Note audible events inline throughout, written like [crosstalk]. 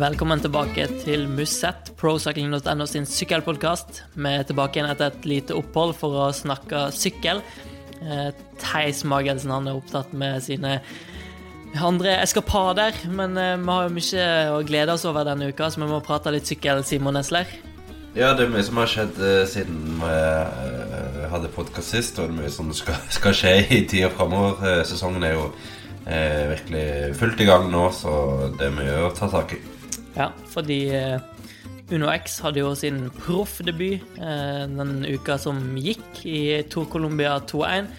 Velkommen tilbake til Musett, procycling.no sin sykkelpodkast. Vi er tilbake igjen etter et lite opphold for å snakke sykkel. Eh, Theis Magelsen han er opptatt med sine andre eskapader, men eh, vi har jo mye å glede oss over denne uka, så vi må prate litt sykkel, Simon Nesler. Ja, det er mye som har skjedd uh, siden vi hadde podkast sist, og det er mye som skal, [laughs] skal skje i tida framover. Sesongen er jo virkelig fullt i gang nå, så det er mye å ta tak i. Ja, fordi Uno X hadde jo sin proffdebut den uka som gikk, i Tour Colombia 2-1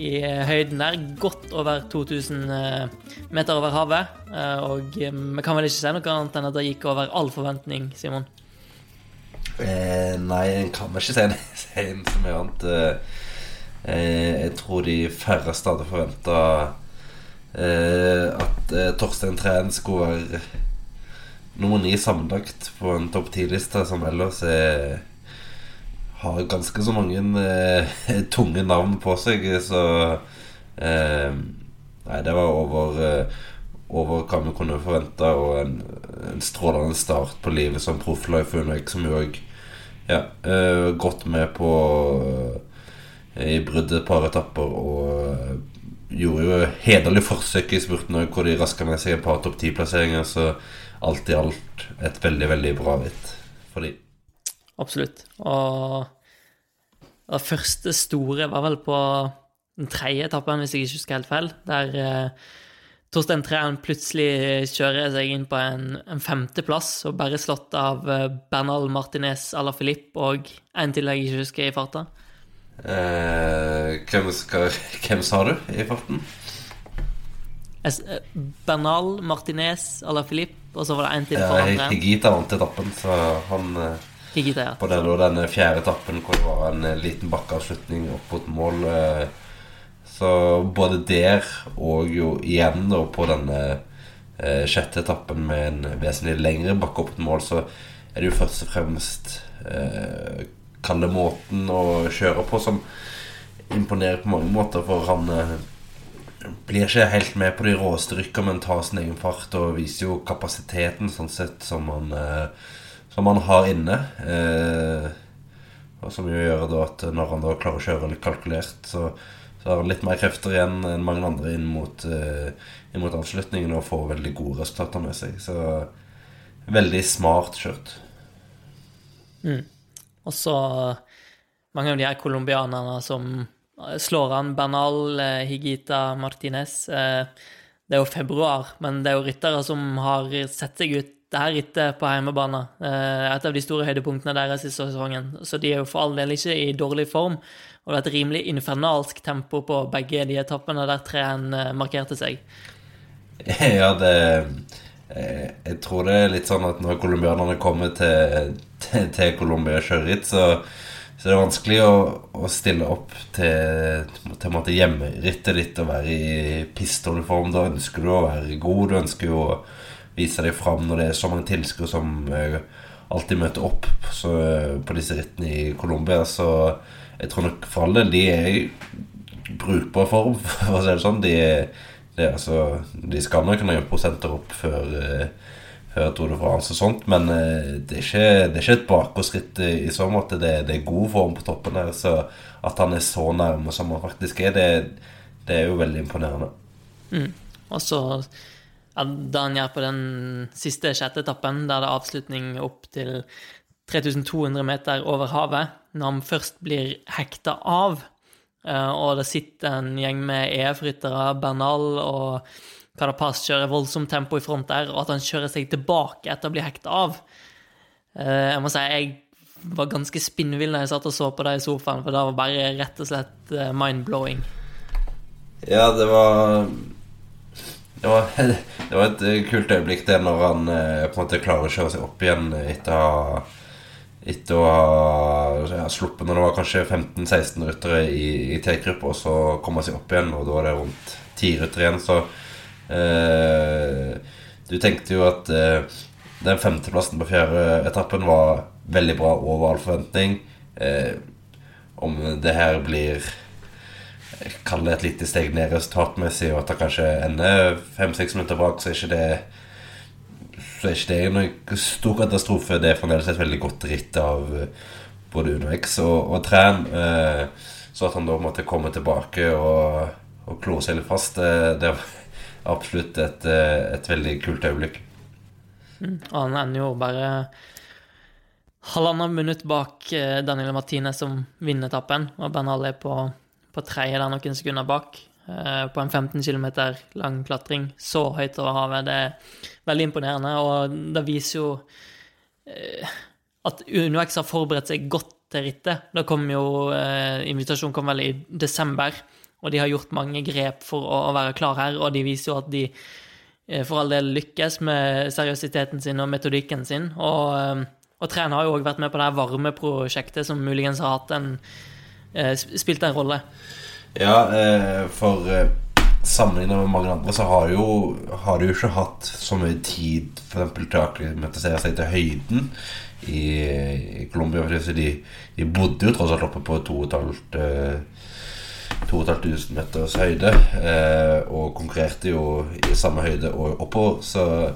i høyden der, godt over 2000 meter over havet. Og vi kan vel ikke si noe annet enn at det gikk over all forventning, Simon? Eh, nei, en kan vel ikke si så mye annet. Eh, jeg tror de færreste hadde forventa eh, at eh, Torstein Træn skulle være nummer ni sammenlagt på en topp ti-liste, som ellers er, har ganske så mange eh, [laughs] tunge navn på seg. Så eh, Nei, det var over over hva vi kunne forvente, og en, en strålende start på livet som profflag for Unek, som jo òg ja, eh, gått med på uh, i bruddet et par etapper og uh, gjorde jo hederlig forsøk i spurten òg, hvor de raska med seg et par topp ti-plasseringer. Så alt i alt et veldig, veldig bra ritt for de. Absolutt. Og det første store var vel på den tredje etappen, hvis jeg ikke husker helt feil. Der Torstein Træen plutselig kjører seg inn på en, en femteplass og bare slått av eh, Bernal Martinez à la Philippe og en til jeg ikke husker i farta. Eh, hvem, skal, hvem, sa du i farten? Eh, Bernal Martinez à la Philippe, og så var det en til andre ja, Higita vant etappen, så han eh, Higita, ja. På den, den fjerde etappen hvor det var en liten bakkeavslutning opp mot mål eh, så både der og jo igjen da på denne eh, sjette etappen med en vesentlig lengre bakke opp til mål, så er det jo først og fremst eh, Kalle måten å kjøre på som imponerer på mange måter, for han eh, blir ikke helt med på de råeste rykka, men tar sin egen fart og viser jo kapasiteten sånn sett som han, eh, som han har inne. Eh, og som jo gjør da at når han da klarer å kjøre litt kalkulert, så så har han litt mer krefter igjen enn mange andre inn mot, eh, inn mot avslutningen og får veldig gode resultater med seg. Så veldig smart kjørt. Mm. Og så mange av de her colombianerne som slår han Bernal, eh, Higita, Martinez. Eh, det er jo februar, men det er jo ryttere som har sett seg ut der rittet på hjemmebane. Et av de store høydepunktene deres i sesongen. Så de er jo for all del ikke i dårlig form. Og det er et rimelig infernalsk tempo på begge de etappene der treen eh, markerte seg. [laughs] Ja, det eh, Jeg tror det er litt sånn at når colombianerne kommer til, til, til Colombia kjøreritt, så, så det er vanskelig å, å stille opp til, til hjemmerittet ditt og være i pistolform. Da ønsker du å være god. Du ønsker jo å vise deg fram når det er så mange tilskuere som eh, alltid møter opp så, på disse rittene i Colombia. Så jeg tror nok for alle de er i brukbar form, [laughs] for å si det sånn. De, de, altså, de skal nok kunne gjøre prosenter opp før, uh, før Tour de France og sånt, men uh, det, er ikke, det, er ikke, et bakgårdsritt i, i så måte. Det, det, er god form på toppen her. Så at han er så nærme som han faktisk er, det, det er jo veldig imponerende. Mm. Og så det han gjør på den siste sjette etappen, der det er avslutning opp til 3200 meter over havet, når han først blir hekta av, eh, og det sitter en gjeng med EF-ryttere, Bernal og Carapaz kjører voldsomt tempo i front der, og at han kjører seg tilbake etter å bli hekta av eh, Jeg må si jeg var ganske spinnvill da jeg satt og så på det i sofaen, for det var bare rett og slett eh, mind-blowing. Ja, det var det var, [laughs] det var, et kult øyeblikk det når han på en måte klarer å kjøre seg opp igjen etter å ha etter å ha ja, sluppet når det var kanskje 15-16 ryttere i, i T-gruppa, og så kom han seg opp igjen, og da var det rundt ti ryttere igjen. Så eh, du tenkte jo at eh, den femteplassen på fjerde etappen var veldig bra over all forventning. Eh, om det her blir Kall det et lite steg ned resultatmessig, og at det kanskje ender fem-seks minutter bak, så er ikke det så er ikke det noen stor katastrofe. Det er fremdeles et veldig godt ritt av både UnoX og, og Træn. så at han da måtte komme tilbake og, og klore seg litt fast, det, det var absolutt et, et veldig kult øyeblikk. Mm, han ender jo bare halvannet minutt bak Daniel Martine, som vinner etappen, og Bernal er på, på tredje der noen sekunder bak. Eh, på en 15 km lang klatring så høyt over havet. Det er veldig imponerende, og det viser jo eh, at UnoX har forberedt seg godt til rittet. Da kom jo eh, Invitasjonen kom vel i desember, og de har gjort mange grep for å, være klar her, og de viser jo at de for all del lykkes med seriøsiteten sin og metodikken sin. Og, og Tren har jo òg vært med på det varme varmeprosjektet, som muligens har hatt en, spilt en rolle. Ja, eh, for eh, sammenlignet med mange andre så har, jo, har de jo ikke hatt så mye tid for eksempel, til å akklimatisere seg til høyden i, i Colombia. De, de, bodde jo tross alt oppe på 2500 eh, meters høyde. og konkurrerte jo i samme høyde og oppover. Så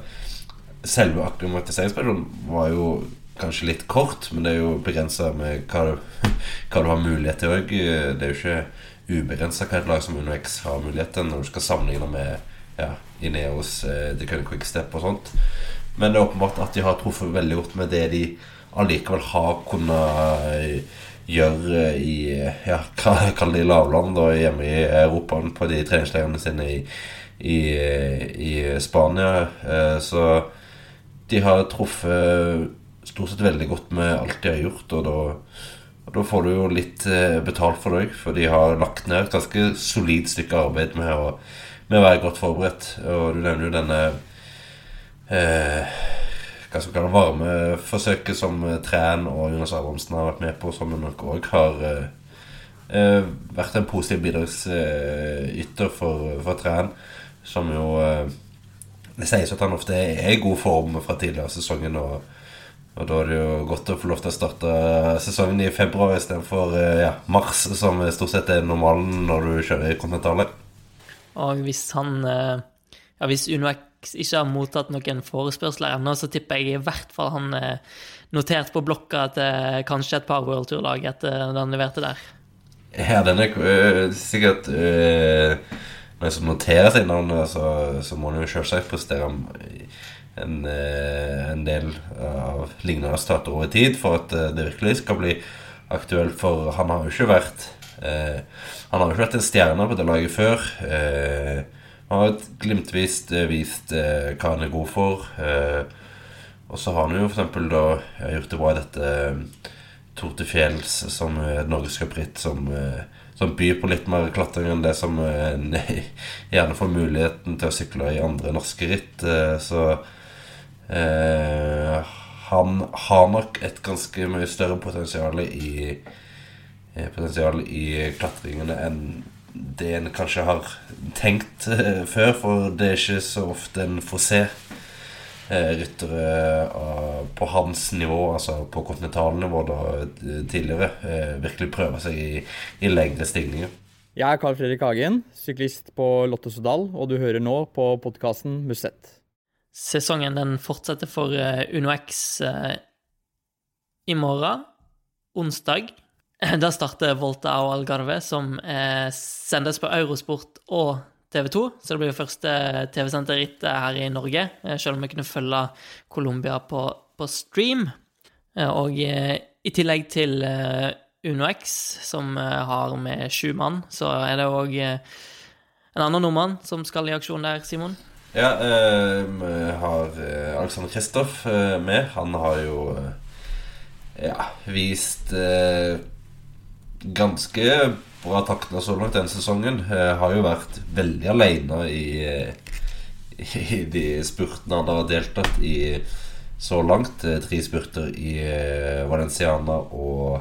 selve akklimatiseringsperioden var jo kanskje litt kort, men det er jo begrensa med hva du, [laughs] hva du har mulighet til òg. Det er jo ikke ubegrensa hva et lag som UnoX har mulighet til når du skal sammenligne med ja, Ineos, eh, The Quickstep og sånt. Men det er åpenbart at de har truffet veldig godt med det de allikevel har kunnet gjøre i ja, Kall det lavland og hjemme i Europa på de treningsleirene sine i, i, i, Spania. Eh, så de har truffet stort sett veldig godt med alt de har gjort, og da og Da får du jo litt eh, betalt for deg, for de har lagt ned et ganske solid stykke arbeid med å, med å være godt forberedt. Og du nevner jo denne eh, hva skal kalle varmeforsøket som eh, Træn og Jonas Abrahamsen har vært med på, som nok òg har eh, eh, vært en positiv bidragsyter for, for Træn, som jo eh, Det sies at han ofte er i god form fra tidligere sesongen. og og da er det jo godt å få lov til å starte sesongen i februar istedenfor eh, ja, mars, som stort sett er normalen når du kjører i kontinentalet. Og hvis han Ja, hvis UnoX ikke har mottatt noen forespørsler ennå, så tipper jeg i hvert fall han eh, notert på blokka til kanskje et par World Tour-lag etter det han leverte der. Ja, den er uh, sikkert øh, Når jeg noterer seg navnet, så, så må han jo selvsagt prestere en, eh, en del av lignende stater over tid for at eh, det virkelig skal bli aktuelt. For han har jo ikke vært eh, Han har jo ikke vært en stjerne på det laget før. Eh, han har glimtvis vist eh, hva han er god for. Eh, og så har han jo f.eks. da gjort det bra i dette Tour de Fjells, som et norgescupritt som, som byr på litt mer klatring enn det som en [laughs] gjerne får muligheten til å sykle i andre norske ritt. Så Eh, han har nok et ganske mye større potensial i eh, Potensial i klatringene enn det en kanskje har tenkt eh, før. For det er ikke så ofte en får se eh, ryttere på hans nivå, altså på kontinentalnivå da, tidligere, eh, virkelig prøve seg i, i lengre stigninger. Jeg er Carl Fredrik Hagen, syklist på Lotto Sodal, og du hører nå på podkasten Musett. Sesongen den fortsetter for Uno UnoX uh, i morgen, onsdag. [laughs] Da starter Volta og Algarve, som uh, sendes på Eurosport og TV2. Så det blir jo første TV-sendte rittet her i Norge, selv om vi kunne følge Colombia på, på stream. Og i tillegg til UnoX, som har med sju mann, så er det òg en annen nordmann som skal i aksjon der, Simon? Ja, eh, vi har eh, Alexander Kristoff eh, med. Han har jo ja, vist ganske bra takter så langt denne sesongen. har jo vært veldig aleine i, [laughs] i de spurtene han har deltatt i så langt. Tre spurter i Valenciana og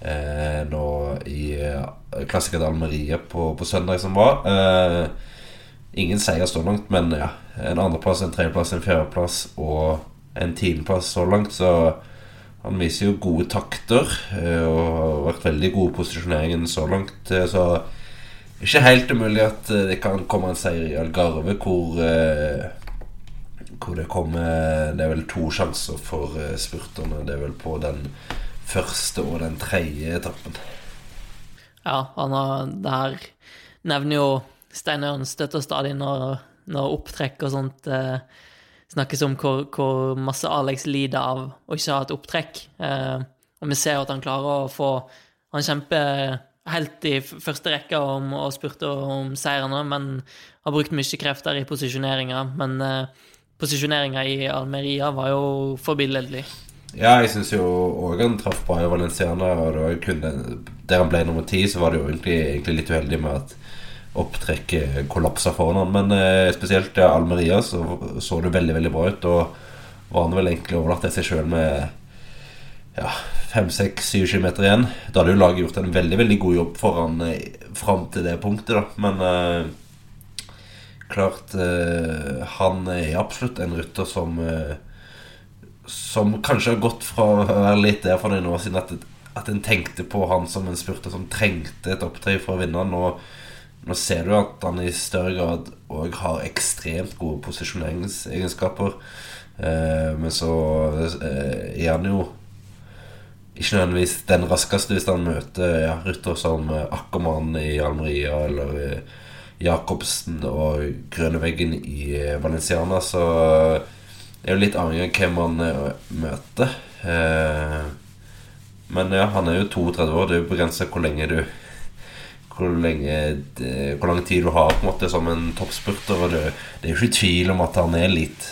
eh, nå i Klassiker Almeria på, på, søndag som var. Eh, Ingen seier så langt, men ja, en andreplass, en tredjeplass, en fjerdeplass og en tiendeplass så langt. Så han viser jo gode takter eh, og har vært veldig god i posisjoneringen så langt. Eh, så ikke helt umulig at eh, det kan komme en seier i Algarve, hvor, hvor det kommer Det er vel to sjanser for spurterne. Det er vel på den første og den tredje etappen. Ja, han har Det her nevner jo Stein Ørn støtter stadig når, når opptrekk og sånt eh, snakkes om hvor, hvor, masse Alex lider av å ikke ha et opptrekk. Eh, og vi ser at han klarer å få Han kjemper helt i første rekke om, og spurte om seirene, men har brukt mye krefter i posisjoneringa. Men eh, posisjoneringa i Almeria var jo forbilledlig. Ja, jeg syns jo òg han traff bra i Valenciana. Og det var kun der han ble nummer ti, så var det jo egentlig, egentlig litt uheldig med at opptrekket kollapsa foran han. Men eh, spesielt ja, Almeria så, så det veldig veldig bra ut. Og var han vel egentlig overlatt til seg sjøl med ja, fem, seks, syv kilometer igjen. Da hadde jo laget gjort en veldig veldig god jobb foran eh, fram til det punktet, da. Men eh, klart eh, Han er absolutt en rytter som eh, Som kanskje har gått fra å være litt der for noen år siden at, at en tenkte på han som en spurter som trengte et opptøy for å vinne. Nå, nå ser du at han i større grad òg har ekstremt gode posisjoneringsegenskaper. Eh, men så eh, er han jo ikke nødvendigvis den raskeste hvis han møter ja, rytter som Ackermann i Almeria eller eh, Jacobsen og Grønneveggen i eh, Valenciana, så det er jo litt avhengig av hvem eh, møter. Men ja, han er jo 32 år. Det er jo begrensa hvor lenge du hvor, lenge, hvor lang tid du har på en måte som en toppspurter. Og det, det er jo ikke tvil om at han er litt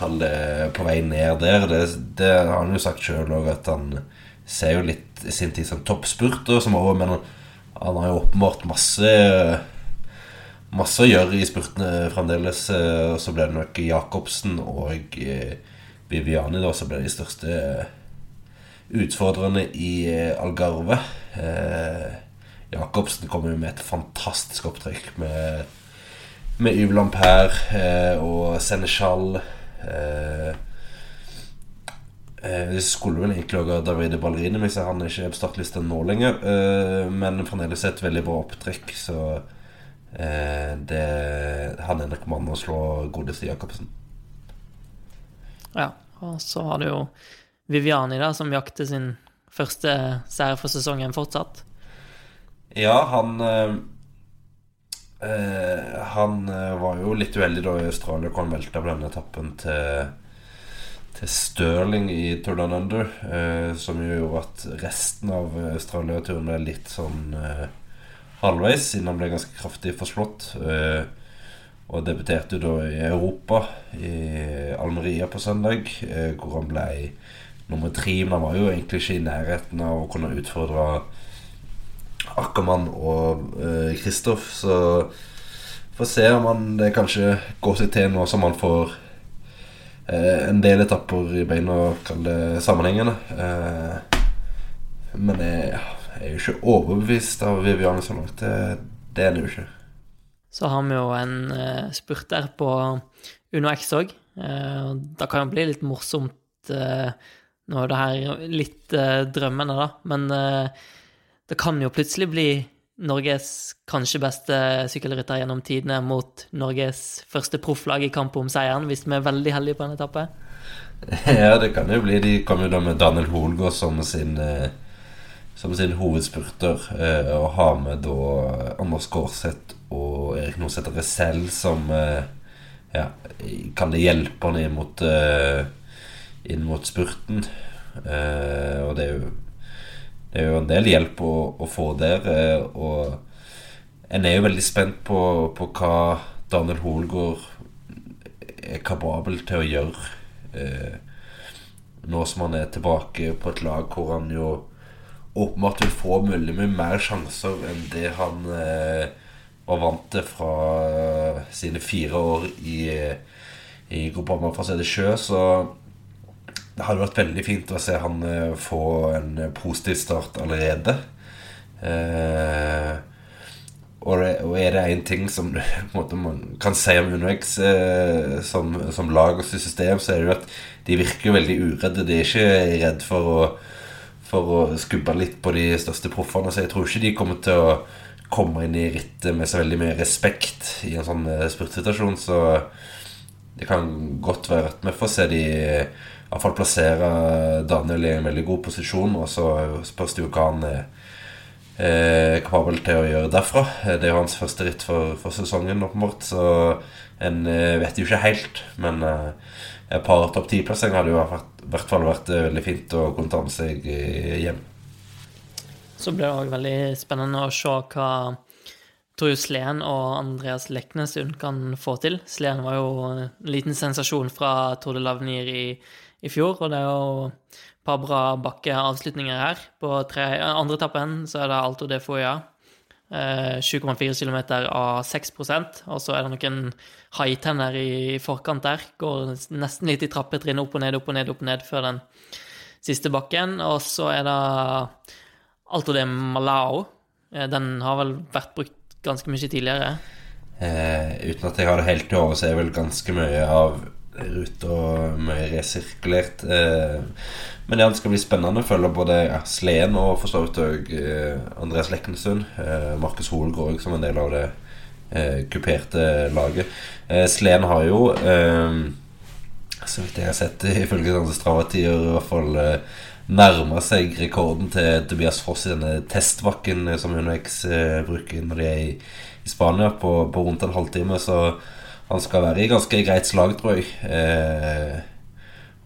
Kall det på vei ned der. Det, det har han jo sagt sjøl òg, at han ser jo litt i sin tid som toppspurter. Som også, men han har jo åpenbart masse masse å gjøre i spurtene fremdeles. Og så ble det nok Jacobsen og Viviani da, som ble de største utfordrerne i Algarve. Jacobsen kommer jo med et fantastisk opptrykk med, med Yves Lampert og Senechal. Det skulle vel egentlig òg Davide Ballerini, hvis han ikke er på startlista nå lenger. Men fremdeles et veldig bra opptrykk, så Eh, det, han er nok mannen å slå godeste Jacobsen. Ja, og så har du jo Viviani, da, som jakter sin første seier for sesongen fortsatt. Ja, han eh Han eh, var jo litt uheldig da i Australia hvor han velta på denne etappen til til Stirling i Tour Down Under, eh, som jo gjorde at resten av Australia-turen ble litt sånn eh, halvveis, siden han ble ganske kraftig forslått. Eh, og debuterte da i Europa, i Almeria på søndag, hvor han ble nummer tre. Men han var jo egentlig ikke i nærheten av å kunne utfordre Ackermann og Kristoff. Uh, så får se om han det kanskje går seg til nå som han får en del etapper i beina, kall det sammenhengende. men jeg jeg er jo ikke overbevist av Viviane så langt. Det, det er det jo ikke. Så har vi jo en uh, spurter på Uno X òg. Uh, det kan jo bli litt morsomt uh, Nå er det her litt uh, drømmende, da, men det kan jo plutselig bli Norges kanskje beste sykkelrytter gjennom tidene mot Norges første profflag i kamp om seieren, hvis vi er veldig heldige på en etappe. [laughs] Ja, det kan jo bli. De kommer jo da med Daniel Holgaard som sin uh, som sin hovedspurter. Eh, og har med da Anders Gårdseth og Erik Norsæter Resell som eh, ja, kan det hjelpe han inn mot, eh, inn mot spurten. Eh, og det er, jo, det er jo en del hjelp å, å få der. Eh, og en er jo veldig spent på, på hva Daniel Hoelgaard er kapabel til å gjøre. Eh, nå som han er tilbake på et lag hvor han jo åpenbart vil få mulig mye mer sjanser enn det han eh, var vant til fra eh, sine fire år i, i Groupama fra Sjø. Så det hadde vært veldig fint å se han eh, få en positiv start allerede. Eh, og, det, og, er det én ting som [laughs] måte, man kan si om UnoX eh, som, som, lag og system, så er det jo at de virker veldig uredde. De er ikke redd for å for å skubbe litt på de største proffene. Så jeg tror ikke de kommer til å komme inn i rittet med så veldig mye respekt i en sånn uh, spurtsituasjon. Så det kan godt være at vi får se de i hvert fall plassere Daniel i en veldig god posisjon. Og så spørs det jo hva han er eh, kapabel til å gjøre derfra. Det er jo hans første ritt for, for sesongen, åpenbart. Så en eh, vet jo ikke helt. Men eh, et par topp ti-plasseringer hadde jo i hvert fall vært veldig fint å kunne ta med seg hjem. Så blir det òg veldig spennende å se hva Tor Sleen og Andreas Leknesund kan få til. Sleen var jo en liten sensasjon fra Tour de Lavnir i i fjor, og det er jo et par bra bakkeavslutninger her. På tre, andre etappen så er det Alto de Foya. 7,4 km av 6% og så er det noen haitenner i forkant der. Går nesten litt i trappetrinn opp og ned, opp og ned, opp og ned før den siste bakken. Og så er det Alto de Malao. Eh, den har vel vært brukt ganske mye tidligere. Eh, uten at jeg har det helt i hodet, så er vel ganske mye av ruta mye resirkulert. Eh, men det skal bli spennende å følge både ja, Sleen og for så vidt òg eh, Andreas Leknessund. Eh, Markus Hoel går òg som en del av det kuperte laget. Sleen har jo så vidt jeg har sett, [laughs] ifølge sånne Strava-tider, i hvert fall nærma seg rekorden til Tobias Foss i denne testbakken som UnoX bruker når de er i Spania, på, på, rundt en halvtime. Så han skal være i ganske greit slag, tror jeg. Eh,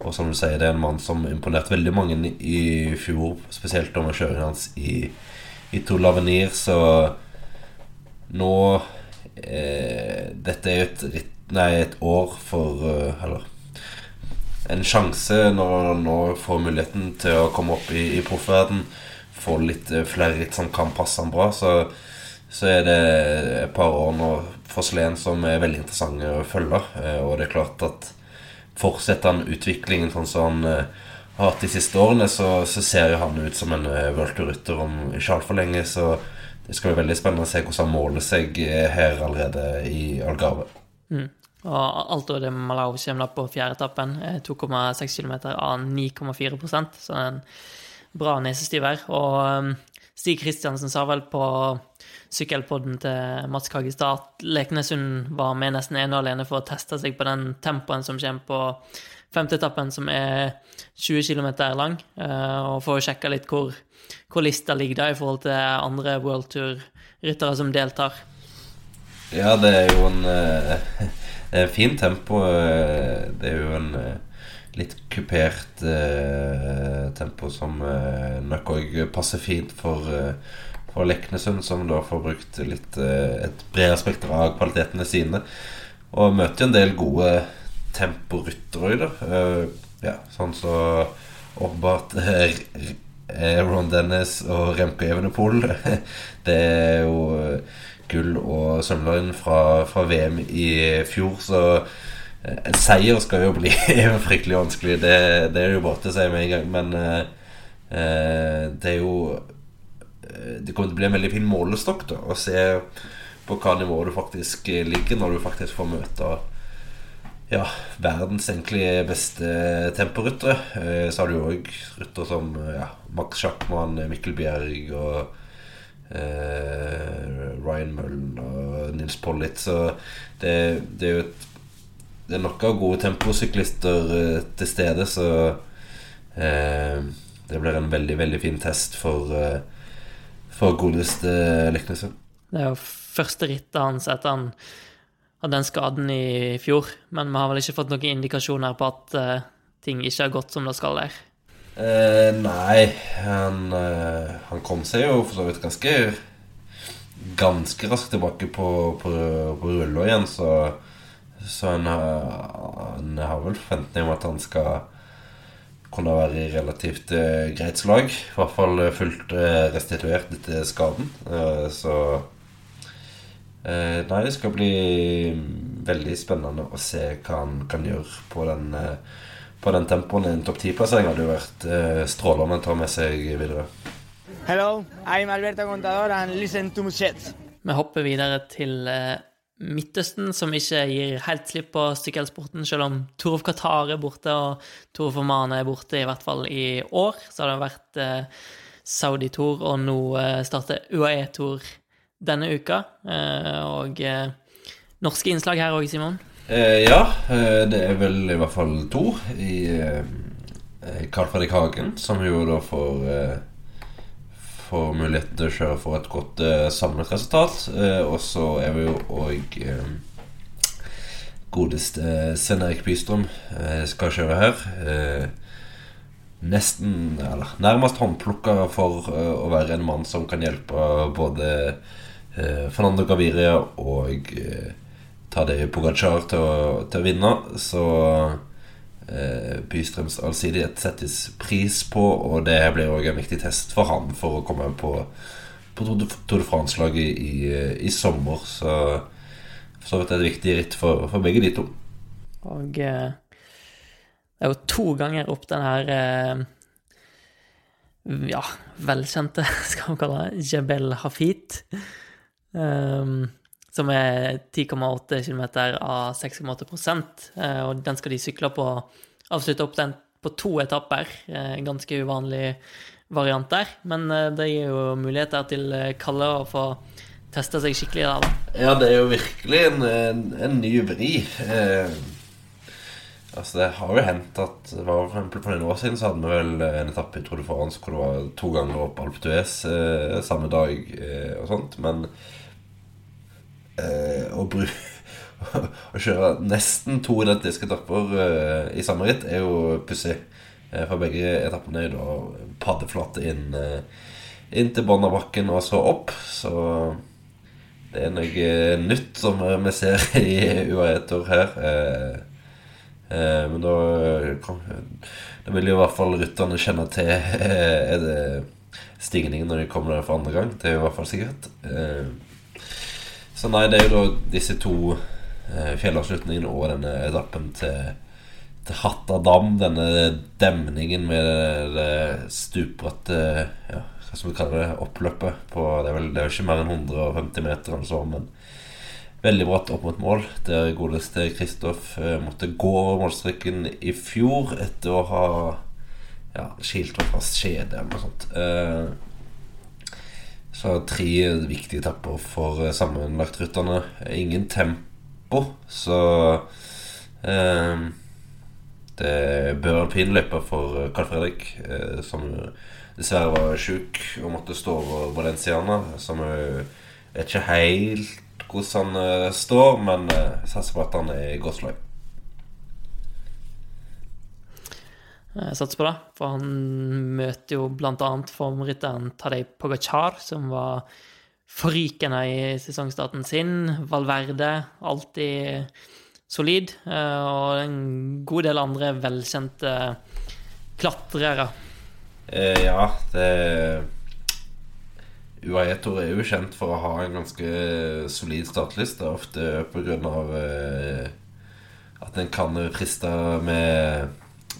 og som du sier, det er en mann som imponerte veldig mange i fjor, spesielt med kjøringen hans i, i Tour Lavenir, så nå eh, Dette er jo et, nei, et år for uh, Eller en sjanse når han nå får muligheten til å komme opp i, i proffverden, få litt uh, flere ritt som kan passe han bra, så, så er det et par år nå for som er veldig interessante å følge. Eh, og det er klart at fortsetter han utviklingen sånn som han eh, har hatt de siste årene, så, så ser jo han ut som en uh, worldtour-rytter om ikke altfor lenge. Så det skal bli veldig spennende å se hvordan han måler seg her allerede i Algarve. Mm. Og Alto de Malau kommer på fjerdeetappen, 2,6 km av 9,4% så det er en bra nesestiv her. Og Stig Kristiansen sa vel på sykkelpodden til Mats Kagestad at Leknesund var med nesten ene og alene for å teste seg på den tempoen som kommer på femteetappen, som er 20 km lang, eh, og for å sjekke litt hvor, hvor lista ligger da i forhold til andre World Tour-ryttere som deltar. Ja, det er jo en, eh, [laughs] en fin tempo. Eh, det er jo en litt kupert tempo som nok òg passer fint for og Leknesund, som da får brukt litt eh, et bredere spekter av kvalitetene sine. Og møter jo en del gode temporyttere òg, uh, ja, sånn så åpenbart uh, Ron Dennis og Remco Evenepool. [laughs] det er jo gull og sølvløgn fra, fra, VM i fjor, så en seier skal jo bli [laughs] fryktelig vanskelig. Det, det er jo bare til å si med en gang, men det er jo Eh, det kommer til å bli en veldig fin målestokk da, å se på hva nivå du faktisk eh, ligger når du faktisk får møte ja, verdens egentlig beste temporyttere. Eh, så har du jo òg ryttere som ja, Max Schackmann, Mikkel Bjerg og eh, Ryan Mullen og Nils Pollitt. Så det, det, er jo et Det er nok av gode temposyklister eh, til stede, så eh, det blir en veldig, veldig fin test for eh, for godeste Leknesund. Det er jo første rittet hans etter han hadde den skaden i fjor, men vi har vel ikke fått noen indikasjoner på at uh, ting ikke har gått som det skal der? Eh, nei, han, uh, han, kom seg jo for så vidt ganske Ganske raskt tilbake på, på, på rulla igjen, så, så han, han, har vel forventning om at han skal kunne være i relativt uh, greit slag. I hvert fall uh, fullt uh, restituert etter skaden. så Nei, det skal bli veldig spennende å se hva han kan gjøre på den, på den tempoen. En topp ti-plassering hadde jo vært strålende å ta med seg videre. Hello, I'm Alberto Contador and listen to Muschet. Vi hopper videre til Midtøsten, som ikke gir helt slipp på sykkelsporten, selv om Torov Qatar er borte og Torov Oman er borte, i hvert fall i år. Så har det vært eh, Saudi-tour, og nå eh, starter UAE-tour denne uka. Eh, og eh, norske innslag her òg, Simon? Eh, ja, eh, det er vel i hvert fall to i Carl Fredrik Hagen, som jo da får eh, muligheten mulighet til å kjøre for et godt eh, samlet resultat. Eh, og så er vi jo òg eh, godeste Svein Erik Bystrøm eh, skal kjøre her. Eh, nesten, eller nærmest håndplukka for eh, å være en mann som kan hjelpe både eh, Fernando Gaviria og eh, Tadej Pogacar til å, til å vinne. Så eh, Bystrøms allsidighet settes pris på, og det blir òg en viktig test for han for å komme på, på Tour de- France-laget i, i sommer. Så for så vidt er det et viktig ritt for, for begge de to. Og eh, det er jo to ganger opp den her eh, ja, velkjente, [laughs] skal vi kalle det, Jebel Hafit. Um, som er 10,8 km av 6,8 eh, og den skal de sykle på. Avslutte opp den på to etapper. Eh, ganske uvanlig variant der, men eh, det gir jo muligheter til Kalle å få testa seg skikkelig der, da. Ja, det er jo virkelig en, en, en ny vri. Eh, altså, det har jo hendt at for eksempel For noen år siden så hadde vi vel en etappe i Tour de France hvor det var to ganger opp Alpe d'Huez eh, samme dag eh, og sånt, men å, bru, [laughs] å kjøre nesten to identiske etapper eh, i samme ritt er jo pussig. Eh, for begge etappene er da paddeflate inn, eh, inn til bånn av bakken og så opp. Så det er noe eh, nytt som eh, vi ser [laughs] i UAE-tur her. Eh, eh, men da, kom, da vil jo i hvert fall rytterne kjenne til eh, er det stigningen når de kommer der for andre gang. Det er jo i hvert fall sikkert. Eh, så nei, det er jo da disse to eh, fjellavslutningene og denne etappen til, til Hattardam. Denne demningen med det, det stupbratte ja, Hva skal vi kalle det? Oppløpet. På, det, er vel, det er jo ikke mer enn 150 meter, eller så, men veldig bratt opp mot mål. Der godeste Kristoff eh, måtte gå over målstreken i fjor etter å ha ja, skilt over fast skjede eller noe sånt. Eh, så tre viktige etapper for eh, sammenlagtrytterne. Ingen tempo, så eh, Det bør en fin løype for eh, Carl Fredrik, eh, som dessverre var sjuk og måtte stå over Valenciana. Som jeg vet ikke helt hvordan han eh, står, men eh, satser på at han er i godt slag. Jeg satser på det, for han møter jo annet formrytteren Tadej Pogacar, som var forrykende i sesongstarten sin. Valverde, alltid solid. eh, Og en god del andre velkjente klatrere. Eh, ja, det UAE Tour er jo kjent for å ha en ganske solid startliste, ofte pga. Eh, at en kan friste med,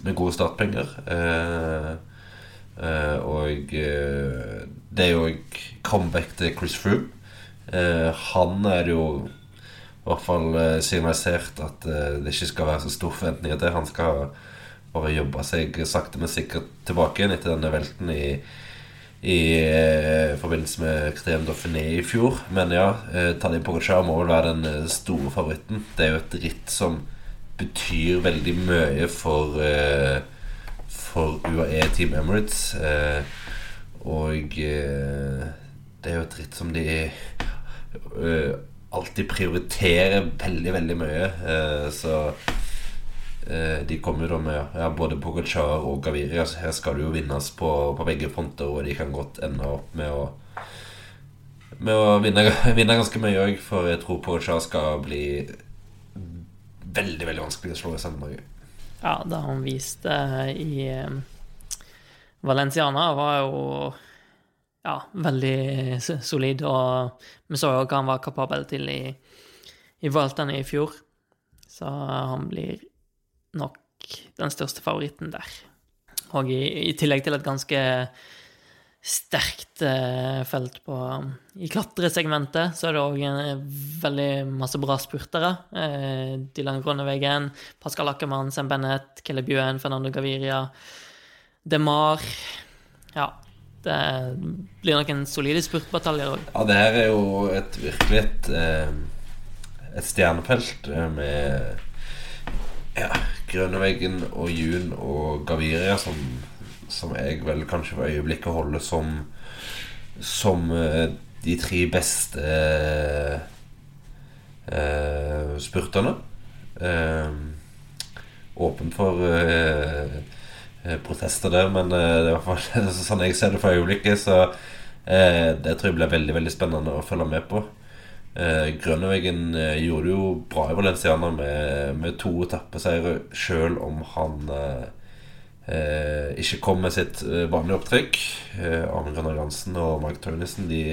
med gode startpenger. Eh, eh, og eh, det er jo comeback til Chris Froome. Han er jo i hvert fall signalisert at det ikke skal være så store forventninger til. Han skal bare jobbe seg sakte, men sikkert tilbake igjen etter denne velten i, i forbindelse med Crème Dauphiné i fjor. Men ja, Tadej Pogacar må vel være den store favoritten. Det er jo et ritt som betyr veldig mye for uh, For UAE Team Emirates. Uh, og eh, det er jo et ritt som de alltid prioriterer veldig, veldig mye. Så de kommer da med ja, både Pogacar og Gaviria. Så her skal det jo vinnes på, på begge fronter, og de kan godt ende opp med å med å vinne, [laughs] vinne ganske mye òg, for jeg tror Pogacar skal bli veldig veldig vanskelig å slå i Sandberg. Ja, det han viste i eh, Valenciana, var jo ja, veldig solid. Og vi så jo hva han var kapabel til i, i Vueltaen i fjor. Så han blir nok den største favoritten der. Og i, i tillegg til et ganske sterkt eh, felt på I klatresegmentet så er det òg veldig masse bra spurtere. Eh, Dylan Grønnevegen, Pascal Ackermann, Sam Bennett, Caleb Bjøen, Fernando Gaviria, DeMar Ja, det blir nok en solide spurtbataljer òg. Ja, det her er jo et virkelig et, eh, et stjernefelt eh, med ja, Grønneveggen og Jun og Gaviria, som, som jeg vel kanskje for øyeblikket holder som Som eh, de tre beste eh, eh, spurterne. Eh, åpen for eh, eh, protester der, men det er i hvert fall [laughs] sånn jeg ser det for øyeblikket. Så det tror jeg blir veldig veldig spennende å følge med på. Eh, Grønneveggen gjorde det jo bra i Valenciana med, med to etappeseiere, sjøl om han eh, eh, ikke kom med sitt eh, vanlige opptrykk. Eh, Arne Grønner Jansen og Mark Turnison de,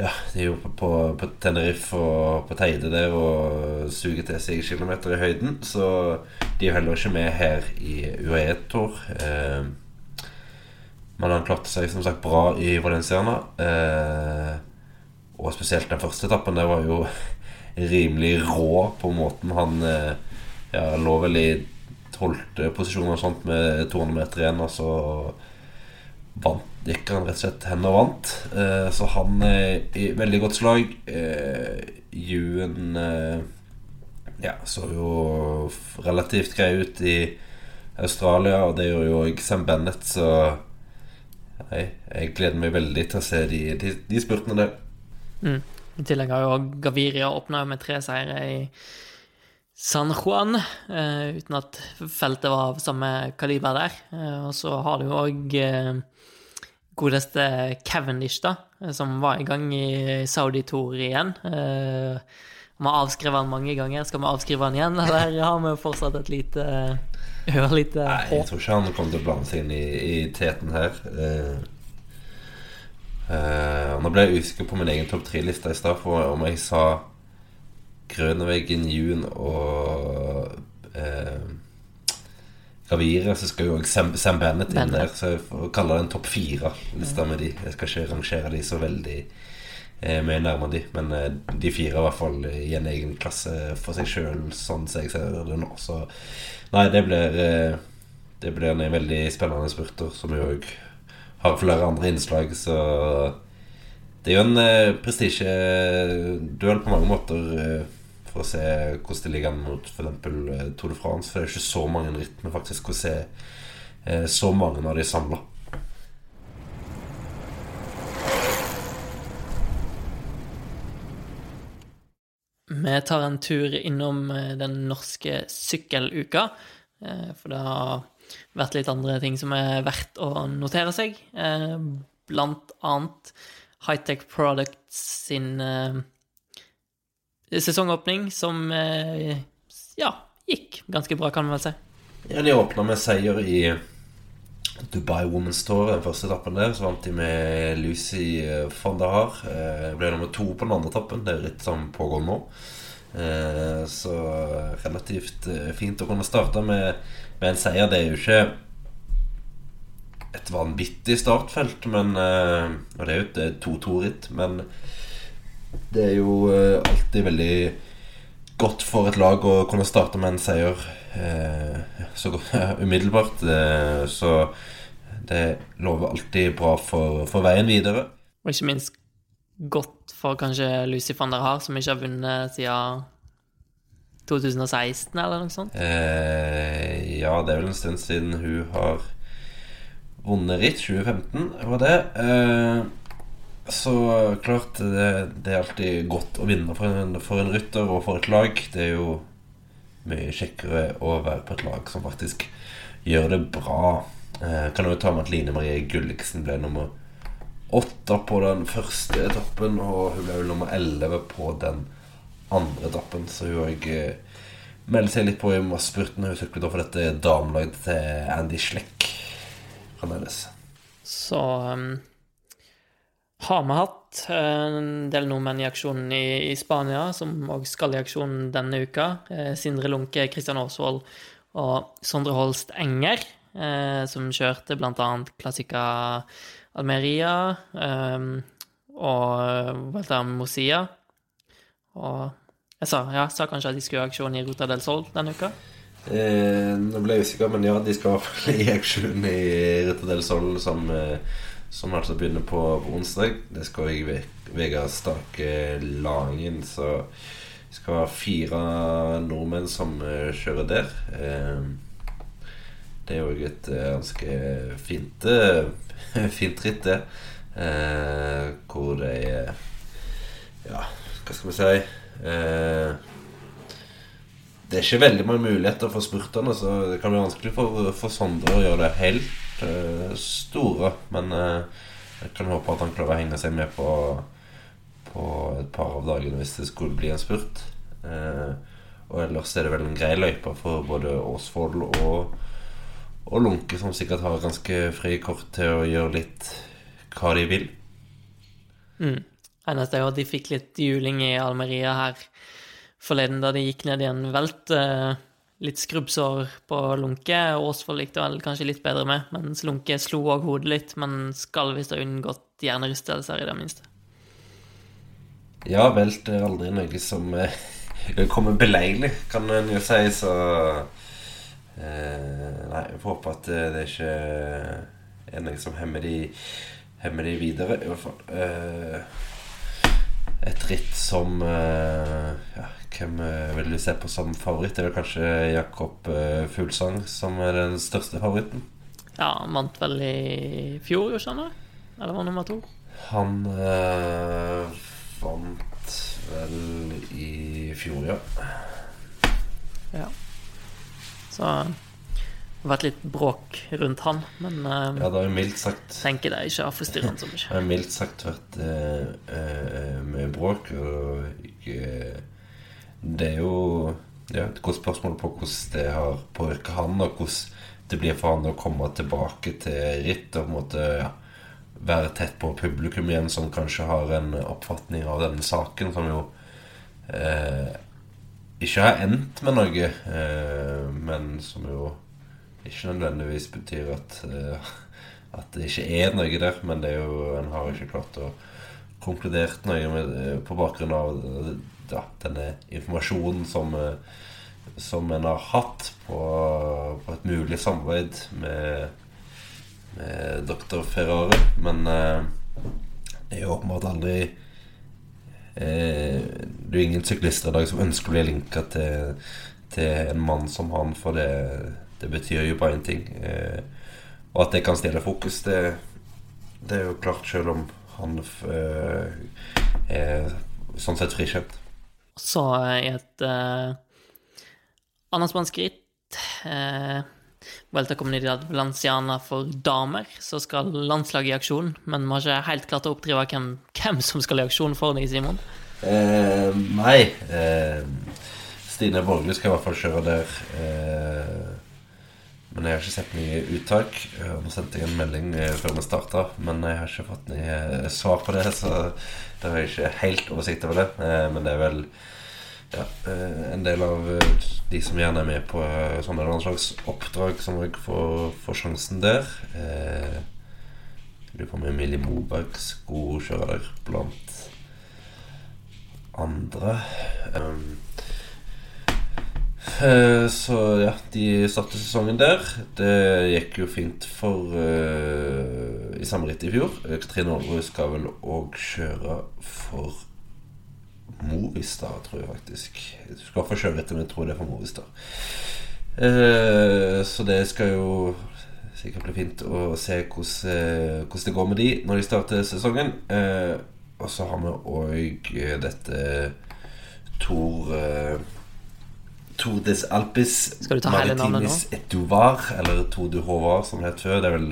ja, de er jo på, på, Tenerife og på Teide der og suger til seg kilometer i høyden. Så de er heller ikke med her i UAE-tour. Eh, men han klarte seg som sagt bra i Valenciana. Eh, og spesielt den første etappen, det var jo rimelig rå på måten han eh, ja, lå vel i tolvte posisjonen og sånt med 200 meter igjen, og så vant, gikk han rett og slett hen og vant. Eh, så han er i veldig godt slag. Eh, Ewan eh, ja, så jo relativt grei ut i Australia, og det gjorde jo òg Sam Bennett, så nei, jeg gleder meg veldig til å se de, de, de spurtene der. Mm. I tillegg har jo Gaviria åpna med tre seire i San Juan, eh, uten at feltet var av samme kaliber der. Eh, og så har du òg eh, godeste Cavendish, da, som var i gang i Saudi Tour igjen. Vi har avskrevet han mange ganger. Skal vi avskrive han igjen, eller [laughs] har vi fortsatt et lite [laughs] ørlite Nei, jeg tror ikke han kommer til å blande seg inn i, i teten her. Uh, uh, nå ble jeg usikker på min egen topp tre-liste i stad, for om jeg sa Grøneveggen, Jun og eh, Gaviria, så skal jo også Sam, Sam Bennett inn der. Så jeg får kalle det en topp fire-liste med de. Jeg skal ikke rangere de så veldig eh, mye nærmere de, men eh, de fire er i hvert fall i en egen klasse for seg sjøl, sånn som jeg ser det nå. Så nei, det blir eh, Det blir en veldig spennende spurter, som jo òg har flere andre innslag, så det er jo en eh, prestisjeduell på mange måter eh, for å se hvordan det ligger an mot f.eks. Eh, Tour de France. For det er ikke så mange ritt, men faktisk å se eh, så mange av de samla. Vi tar en tur innom eh, den norske sykkeluka, for det har vært litt andre ting som er verdt å notere seg. Blant annet Hightech Products sin sesongåpning, som eh, ja, gikk ganske bra, kan man vel si. Ja, De åpna med seier i Dubai Women's Tour, den første etappen der. Så vant de med Lucy eh, van der Haar. Eh, Ble nummer to på den andre etappen. Det er litt som pågår nå. Så relativt fint å kunne starte med, med en seier. Det er jo ikke et vanvittig startfelt, men Og det er jo et eh, 2-2-ritt, men det er jo eh, alltid veldig godt for et lag å kunne starte med en seier eh, så [laughs] umiddelbart. Eh, så det lover alltid bra for, for veien videre. Og ikke minst godt for kanskje Lucy van der Haar, som ikke har vunnet siden 2016, eller noe sånt. Eh, ja, det er vel en stund siden hun har vunnet ritt. 2015 var det. Eh, så klart, det, det er alltid godt å vinne for en, for en rytter og for et lag. Det er jo mye kjekkere å være på et lag som faktisk gjør det bra. Eh, kan jo ta med at Line Marie Gulliksen ble nummer åtte på den første etappen, og hun ble jo nummer elleve på den andre etappen, så hun òg eh, melder seg litt på i masspurten. Hun sykler for dette damelaget til Andy Schleck fremdeles. Så um, har vi hatt eh, en del nordmenn i aksjonen i, i Spania, som òg skal i aksjon denne uka. Eh, Sindre Lunke, Kristian Aasvold og Sondre Holst Enger, eh, som kjørte annet Classica Almeria og Vuelta Mosia. Og jeg sa, ja, sa kanskje at de skulle i aksjon i Ruta del Sol denne uka. Eh, nå ble jeg usikker, men ja, de skal i aksjon i Ruta del Sol, som, eh, som altså begynner på, onsdag. Det skal jeg Ve- Vegard Stake Langen, så Vi skal være fire nordmenn som eh, kjører der. Eh, det er jo et eh, ganske fint eh, [laughs] Fint ritt, det. Eh, hvor det Ja, hva skal vi si eh, Det er ikke veldig mange muligheter for spurterne, så det kan bli vanskelig for, for Sondre å gjøre det helt store. Men eh, jeg kan håpe at han klarer å henge seg med på, på et par av dagene hvis det skulle bli en spurt. Eh, og ellers er det vel en grei løype for både Åsvoll og, og Lunke, som sikkert har ganske fri kort til å gjøre litt hva de vil. Mm. Eneste er jo at de fikk litt juling i Almeria her forleden, da de gikk ned i en velt. eh, Litt skrubbsår på Lunke. Åsvoll gikk det vel kanskje litt bedre med, mens Lunke slo òg hodet litt, men skal visst ha unngått hjernerystelser, i det minste. Ja, velt er aldri noe som eh, [laughs] kommer beleilig, kan en jo si, så eh, Nei, jeg får håpe at det, det ikke er noe som hemmer de, hemmer de videre, i hvert fall. Eh, et ritt som eh, ja, Hvem eh, vil du se på som favoritt? Det er vel kanskje Jakob eh, Fuglsang som er den største favoritten? Ja, han vant vel i fjor, gjorde han det? Eller var nummer to? Han øh, vant vel i fjor, ja. Ja. Så det har vært litt bråk rundt han, men eh, Ja, det har jo mildt sagt tenker det ikke har forstyrret han så mye. [laughs] Det har mildt sagt vært eh, eh, mye bråk, og eh, det er jo ja, et godt spørsmål på hvordan det har påvirket han, og hvordan det blir for han å komme tilbake til ritt og på en måte ja, være tett på publikum igjen, som kanskje har en oppfatning av denne saken, som jo eh, ikke har endt med noe, eh, men som jo ikke nødvendigvis betyr at, eh, at det ikke er noe der. Men det er jo, en har ikke klart å konkludert noe med, eh, på bakgrunn av eh, ja, denne informasjonen som, eh, som en har hatt på, på et mulig samarbeid med, med doktor Ferrare. Men eh, det er jo åpenbart aldri eh, Det er ingen syklister i dag som ønsker å bli linka til, til en mann som han, for det, det betyr jo bare én ting. Eh, og at det kan stjele fokus, det, det er jo klart, selv om han eh, er sånn sett frikjent. Så i et uh, annet spansk ritt, uh, Vuelta Comunidad Valenciana for damer, så skal landslaget i aksjon, men vi har ikke helt klart å oppdrive hvem, hvem som skal i aksjon for deg, Simon. Uh, nei. Uh, Stine Borge skal i hvert fall kjøre der. Eh, men jeg har ikke sett noe uttak. Eh, Nå sendte jeg en melding eh, før vi starta, men jeg har ikke fått noe eh, svar på det, så det har jeg ikke helt oversikt over det. Men det er vel ja, en del av de som gjerne er med på sånne eller annen slags oppdrag, som òg får, får sjansen der. Jeg lurer på om Emilie Moberg skulle kjøre der, blant andre. Um, så ja, de startet sesongen der. Det gikk jo fint for uh, i samme ritt i fjor. Eh, Katrine Aalrud skal vel òg kjøre for Movistar, tror jeg faktisk. Du skal få kjøre etter, men jeg tror det er for Movistar. Uh, så det skal jo sikkert bli fint å se hvordan, eh, hvordan det går med de når de starter sesongen. Uh, og så har vi òg dette Tor eh, Tour Alpes? Maritimis Etuvar, eller Tour du Håvard, som det het før. Det er vel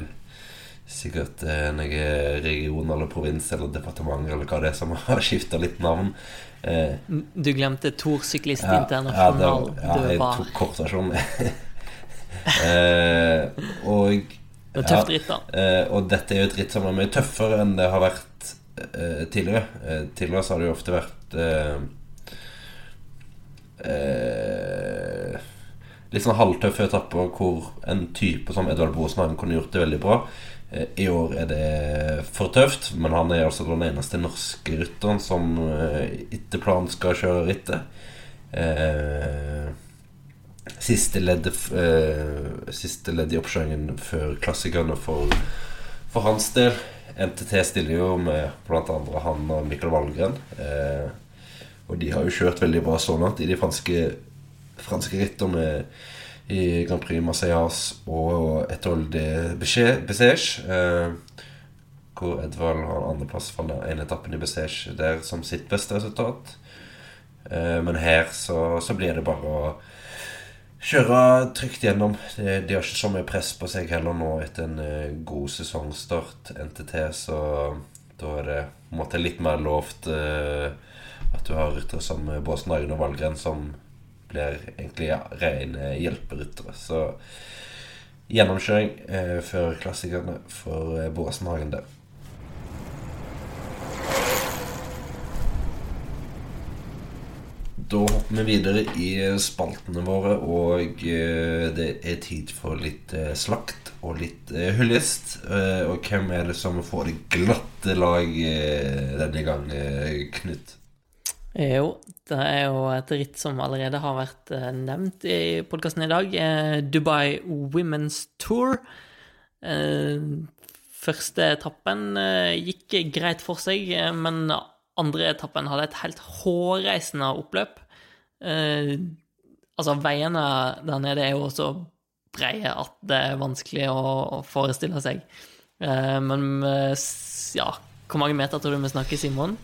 sikkert eh, noe region eller provins eller departement eller hva det er som [laughs] har skifta litt navn. Eh, Du glemte Tour Syklist ja, Internasjonal. ja, ja, jeg tok kortversjonen. [laughs] eh, og Det tøft ritt. Eh, og dette er jo et ritt som er mye tøffere enn det har vært eh, tidligere. Eh, tidligere så har det jo ofte vært eh, Litt sånn halvtøffe etapper hvor en type som Edvard Boasheim kunne gjort det veldig bra. Eh, I år er det for tøft, men han er altså den eneste norske rytteren som eh, etter planen skal kjøre rittet. Eh, siste ledd Siste ledd i oppkjøringen før klassikerne for, for hans del. NTT stiller jo med andre han og Mikkel Valgren. Eh, Og de har jo kjørt veldig bra så langt i de franske, franske rittene i Grand Prix Marseillas og Etol de Bessèges. Eh, hvor Edvald har andreplass fra ene etappen i Bessèges der som sitt beste resultat. Eh, men her så, så blir det bare å kjøre trygt gjennom. De, har ikke så mye press på seg heller nå etter en uh, god sesongstart. NTT, så da er det på en måte litt mer lovt uh, at du har ryttere som Båsen Hagen og Valgren som blir egentlig rene hjelperyttere. Så gjennomkjøring eh, før klassikerne for eh, Båsen Hagen der. Da hopper vi videre i spaltene våre, og eh, det er tid for litt eh, slakt og litt eh, hyllest. Og hvem er det som får det glatte lag denne gang, Knut? Jo, det er jo et ritt som allerede har vært nevnt i podkasten i dag. Dubai Women's Tour. Første etappen gikk greit for seg, men andre etappen hadde et helt hårreisende oppløp. Eh, altså, veiene der nede er jo så breie at det er vanskelig å, forestille seg. Eh, men eh, ja, hvor mange meter tror du vi snakker, Simon?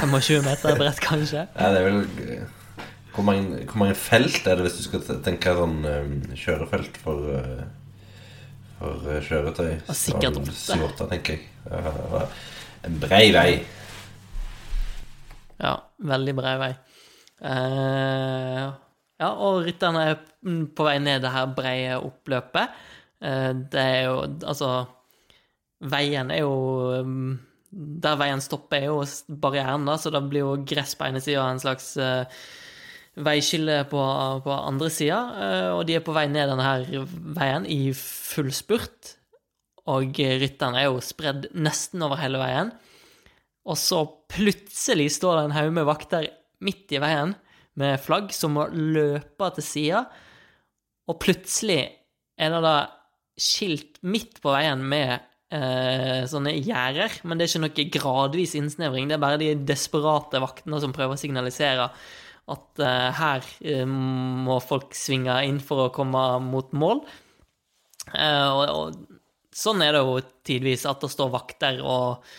25 meter bredt, kanskje? Ja, det er vel hvor mange, hvor mange, felt er det hvis du skal tenke sånn um, kjørefelt for, uh, for kjøretøy? Sikkert åtte. tenker jeg. En brei vei. Ja, veldig brei vei. Ja, og rytterne er på vei ned det her breie oppløpet. Det er jo Altså, veien er jo um, Der veien stopper, er jo barrieren, da, så det blir jo gress på ene sida en slags uh, veiskille på, på andre sida. og de er på vei ned denne her veien i full spurt. Og rytterne er jo spredd nesten over hele veien. Og så plutselig står det en haug med vakter midt i veien med flagg som må løpe til sida, og plutselig er det da skilt midt på veien med eh, sånne gjerder, men det er ikke noe gradvis innsnevring, det er bare de desperate vaktene som prøver å signalisere at eh, her eh, må folk svinge inn for å komme mot mål. Eh, og, og, sånn er det jo tidvis, at det står vakter og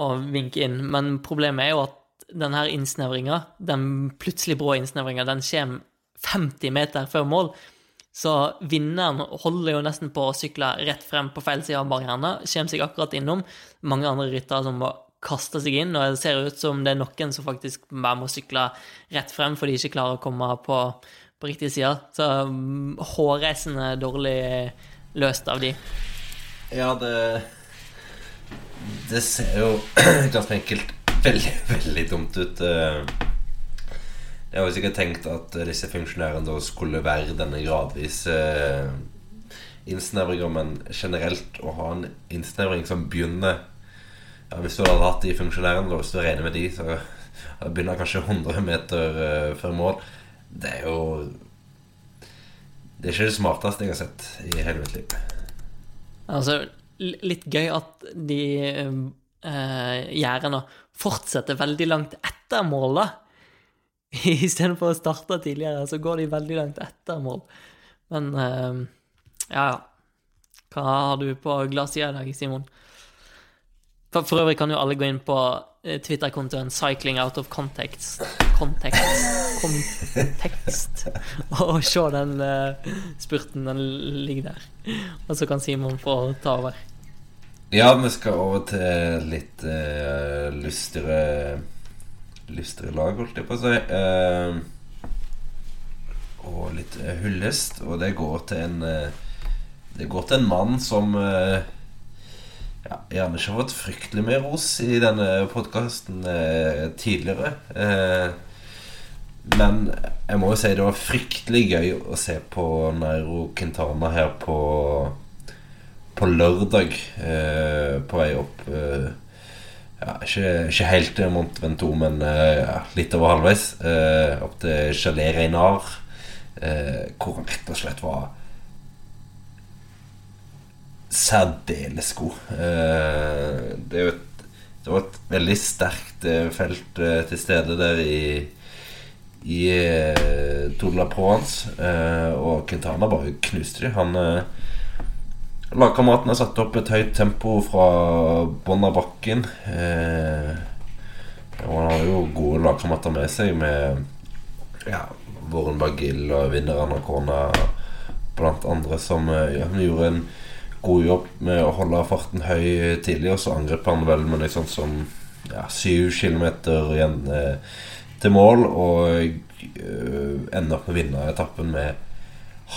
og vinker inn. Men problemet er jo at denne innsnevringa, den plutselig brå innsnevringa, den kommer 50 meter før mål. Så vinneren holder jo nesten på å sykle rett frem på feil side av barrierene, kommer seg akkurat innom. Mange andre ryttere som må kaste seg inn, og det ser ut som det er noen som faktisk bare må sykle rett frem for de ikke klarer å komme på, på riktig side. Så um, hårreisende dårlig løst av de. Ja, det det ser jo [clears throat] ganske enkelt veldig, veldig dumt ut. Jeg eh. har jo sikkert tenkt at disse funksjonærene da skulle være denne gradvise eh, innsnevringa, men generelt å ha en innsnevring som begynner ja, Hvis du hadde hatt de funksjonærene, da, hvis du regner med de, så begynner kanskje 100 meter uh, før mål. Det er jo Det er ikke det smarteste jeg har sett i hele mitt liv. Altså, litt gøy at de eh, gjerdene fortsetter veldig langt etter mål, da. [laughs] Istedenfor å starte tidligere, så går de veldig langt etter mål. Men eh, ja, ja. Hva har du på glassida i dag, Simon? For, for, øvrig kan jo alle gå inn på eh, Twitter-kontoen 'Cycling out of context', context, kontekst [laughs] og se den uh, spurten. Den ligger der. Og så kan Simon få ta over. Ja, vi skal over til litt uh, lystigere Lystigere lag, holdt jeg på å si. Eh, og litt hyllest. Og det går til en Det går til en mann som ja, gjerne ikke har fått fryktelig mye ros i denne podkasten tidligere. men jeg må jo si det var fryktelig gøy å se på Nairo Quintana her på på lørdag eh, på vei opp eh, ja, ikke, ikke, helt til Mont Ventoux, men eh, ja, litt over halvveis. Eh, opp til Chalet Reinar, eh, hvor han rett og slett var særdeles god. Eh, det et det var et veldig sterkt eh, felt eh, til stede der i i eh, Tour de la Provence. Eh, og Quintana bare knuste dem. Han eh, har satte opp et høyt tempo fra bånn av bakken. Eh, og har jo gode lagkamerater med seg, med ja, Våren Bagil og vinner Anacona blant andre, som eh, ja, gjorde en god jobb med å holde farten høy tidlig, og så angrep han vel med liksom som ja, syv kilometer igjen eh, til mål, og eh, ender opp med å vinne etappen med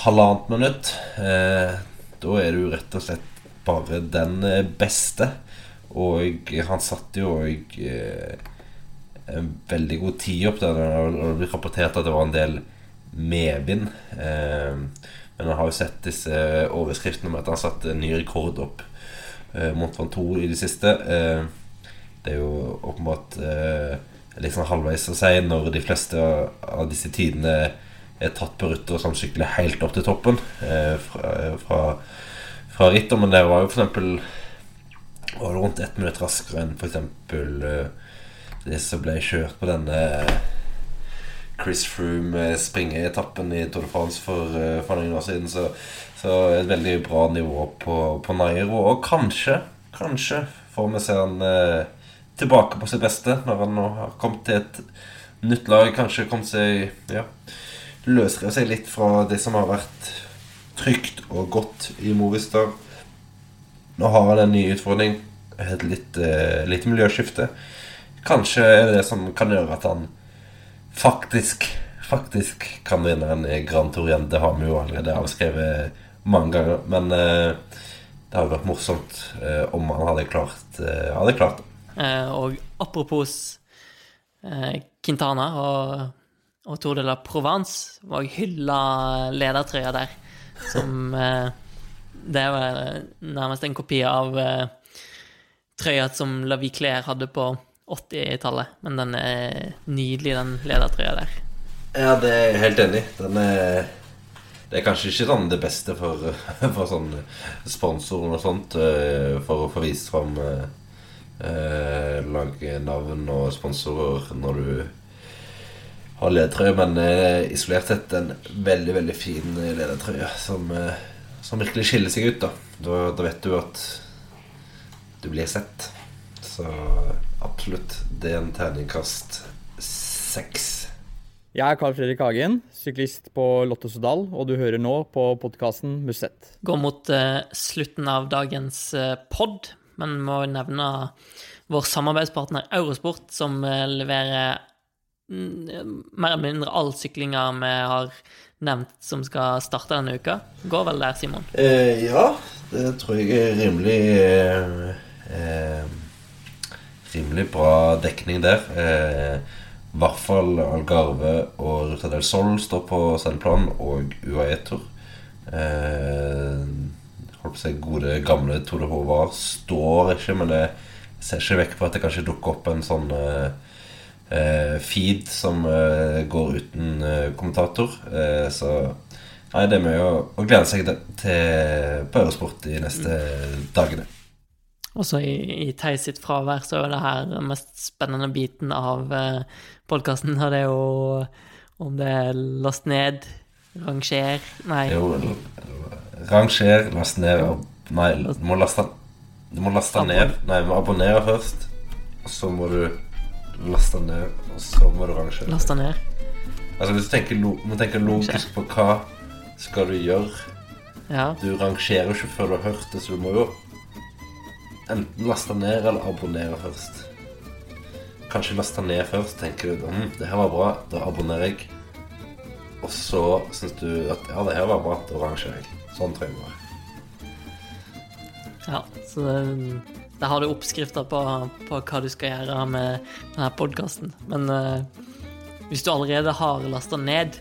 halvannet minutt. Eh, da er du rett og slett bare den eh, beste. Og han satte jo òg eh, en veldig god tid opp der. Og det ble rapportert at det var en del medvind. Eh, men han har jo sett disse overskriftene om at han satte en ny rekord opp mot Van 2 i det siste. Det er jo åpenbart liksom halvveis å si når de fleste av disse tidene tatt på rytter som sykler helt opp til toppen eh, fra, fra, fra ritter. Men det var jo det rundt ett minutt raskere enn f.eks. Uh, det som ble kjørt på denne Chris Froome-springeetappen i Tour de France for, for noen år siden. Så, så et veldig bra nivå på, på Nairo. Og kanskje, kanskje får vi se han eh, tilbake på sitt beste når han nå har kommet til et nytt lag. Kanskje kommet seg ja, løsrevet seg litt fra det som har vært trygt og godt i Movistar. Nå har han en ny utfordring. Et litt, eh, litt miljøskifte. Kanskje er det det som kan gjøre at han faktisk faktisk kan vinne en Grand Tour igjen. Det har vi jo allerede avskrevet mange ganger. Men eh, det hadde vært morsomt eh, om han hadde klart, eh, hadde klart det. Eh, og apropos eh, Quintana og, og Tour de la Provence, var hylla ledertrøya der. Som [laughs] eh, Det var nærmest en kopi av eh, trøya som La Vie Claire hadde på 80-tallet. Men den er nydelig, den ledertrøya der. Ja, det er jeg helt enig. Den er det er kanskje ikke sånn det beste for, [laughs] for sånn sponsorer og sånt, eh, for å få vist fram eh, lagnavn og sponsorer når du har ledertrøye, men eh, isolert sett en veldig, veldig fin ledertrøye som, eh, som virkelig skiller seg ut. Da. da Da vet du at du blir sett. Så absolutt, det er en terningkast seks. Jeg er Carl Fredrik Hagen, syklist på Lotto Sodal, og du hører nå på podkasten Musett. Går mot eh, slutten av dagens uh, pod, men må nevne vår samarbeidspartner Eurosport, som eh, leverer mer eller mindre all syklinga vi har nevnt som skal starte denne uka. Går vel der, Simon? Eh, ja, det tror jeg er rimelig eh, Rimelig bra dekning der. Eh, I hvert fall Algarve og Ruta del Sol står på sendeplan, og UAE-tur. Eh, holdt på å si gode, gamle Tode de Håvard står ikke, men det ser ikke vekk på at det kanskje dukker opp en sånn eh, feed som eh, går uten eh, kommentator. Eh, så nei, det er mye å, å glede seg til, på Eurosport de neste dagene. Også i, i Theis sitt fravær så er det her den mest spennende biten av eh, podkasten, og det er jo om det er last ned, ranger Nei, Jo, ranger, last ned Nei, du må laste Du må laste ned. Nei, abonnere først. Og så må du laste ned, og så må du rangere. lasta ned. Altså Hvis du tenker, lo må tenke logisk på hva skal du gjøre Ja. Du rangerer jo ikke før du har hørt det, så du må jo enten laste ned eller abonnere først. Kanskje laste ned først. Tenker du mm, det her var bra, da abonnerer jeg. Og så syns du at ja, det her var bra, da rangerer jeg. Sånn tror jeg det var. ja så det, der har du oppskrifter på, på hva du skal gjøre med denne podkasten. Men uh, hvis du allerede har lasta ned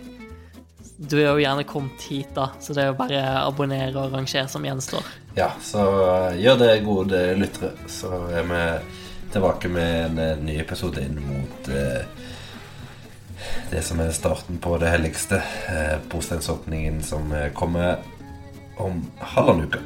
Du er jo gjerne kommet hit, da, så det er jo bare abonnere og rangere som gjenstår. Ja, så eh, gjør det, gode lyttere. Så er vi tilbake med en eh, ny episode inn mot uh, det som er starten på det helligste. Uh, Brosteinsåpningen som kommer om halvannen uke.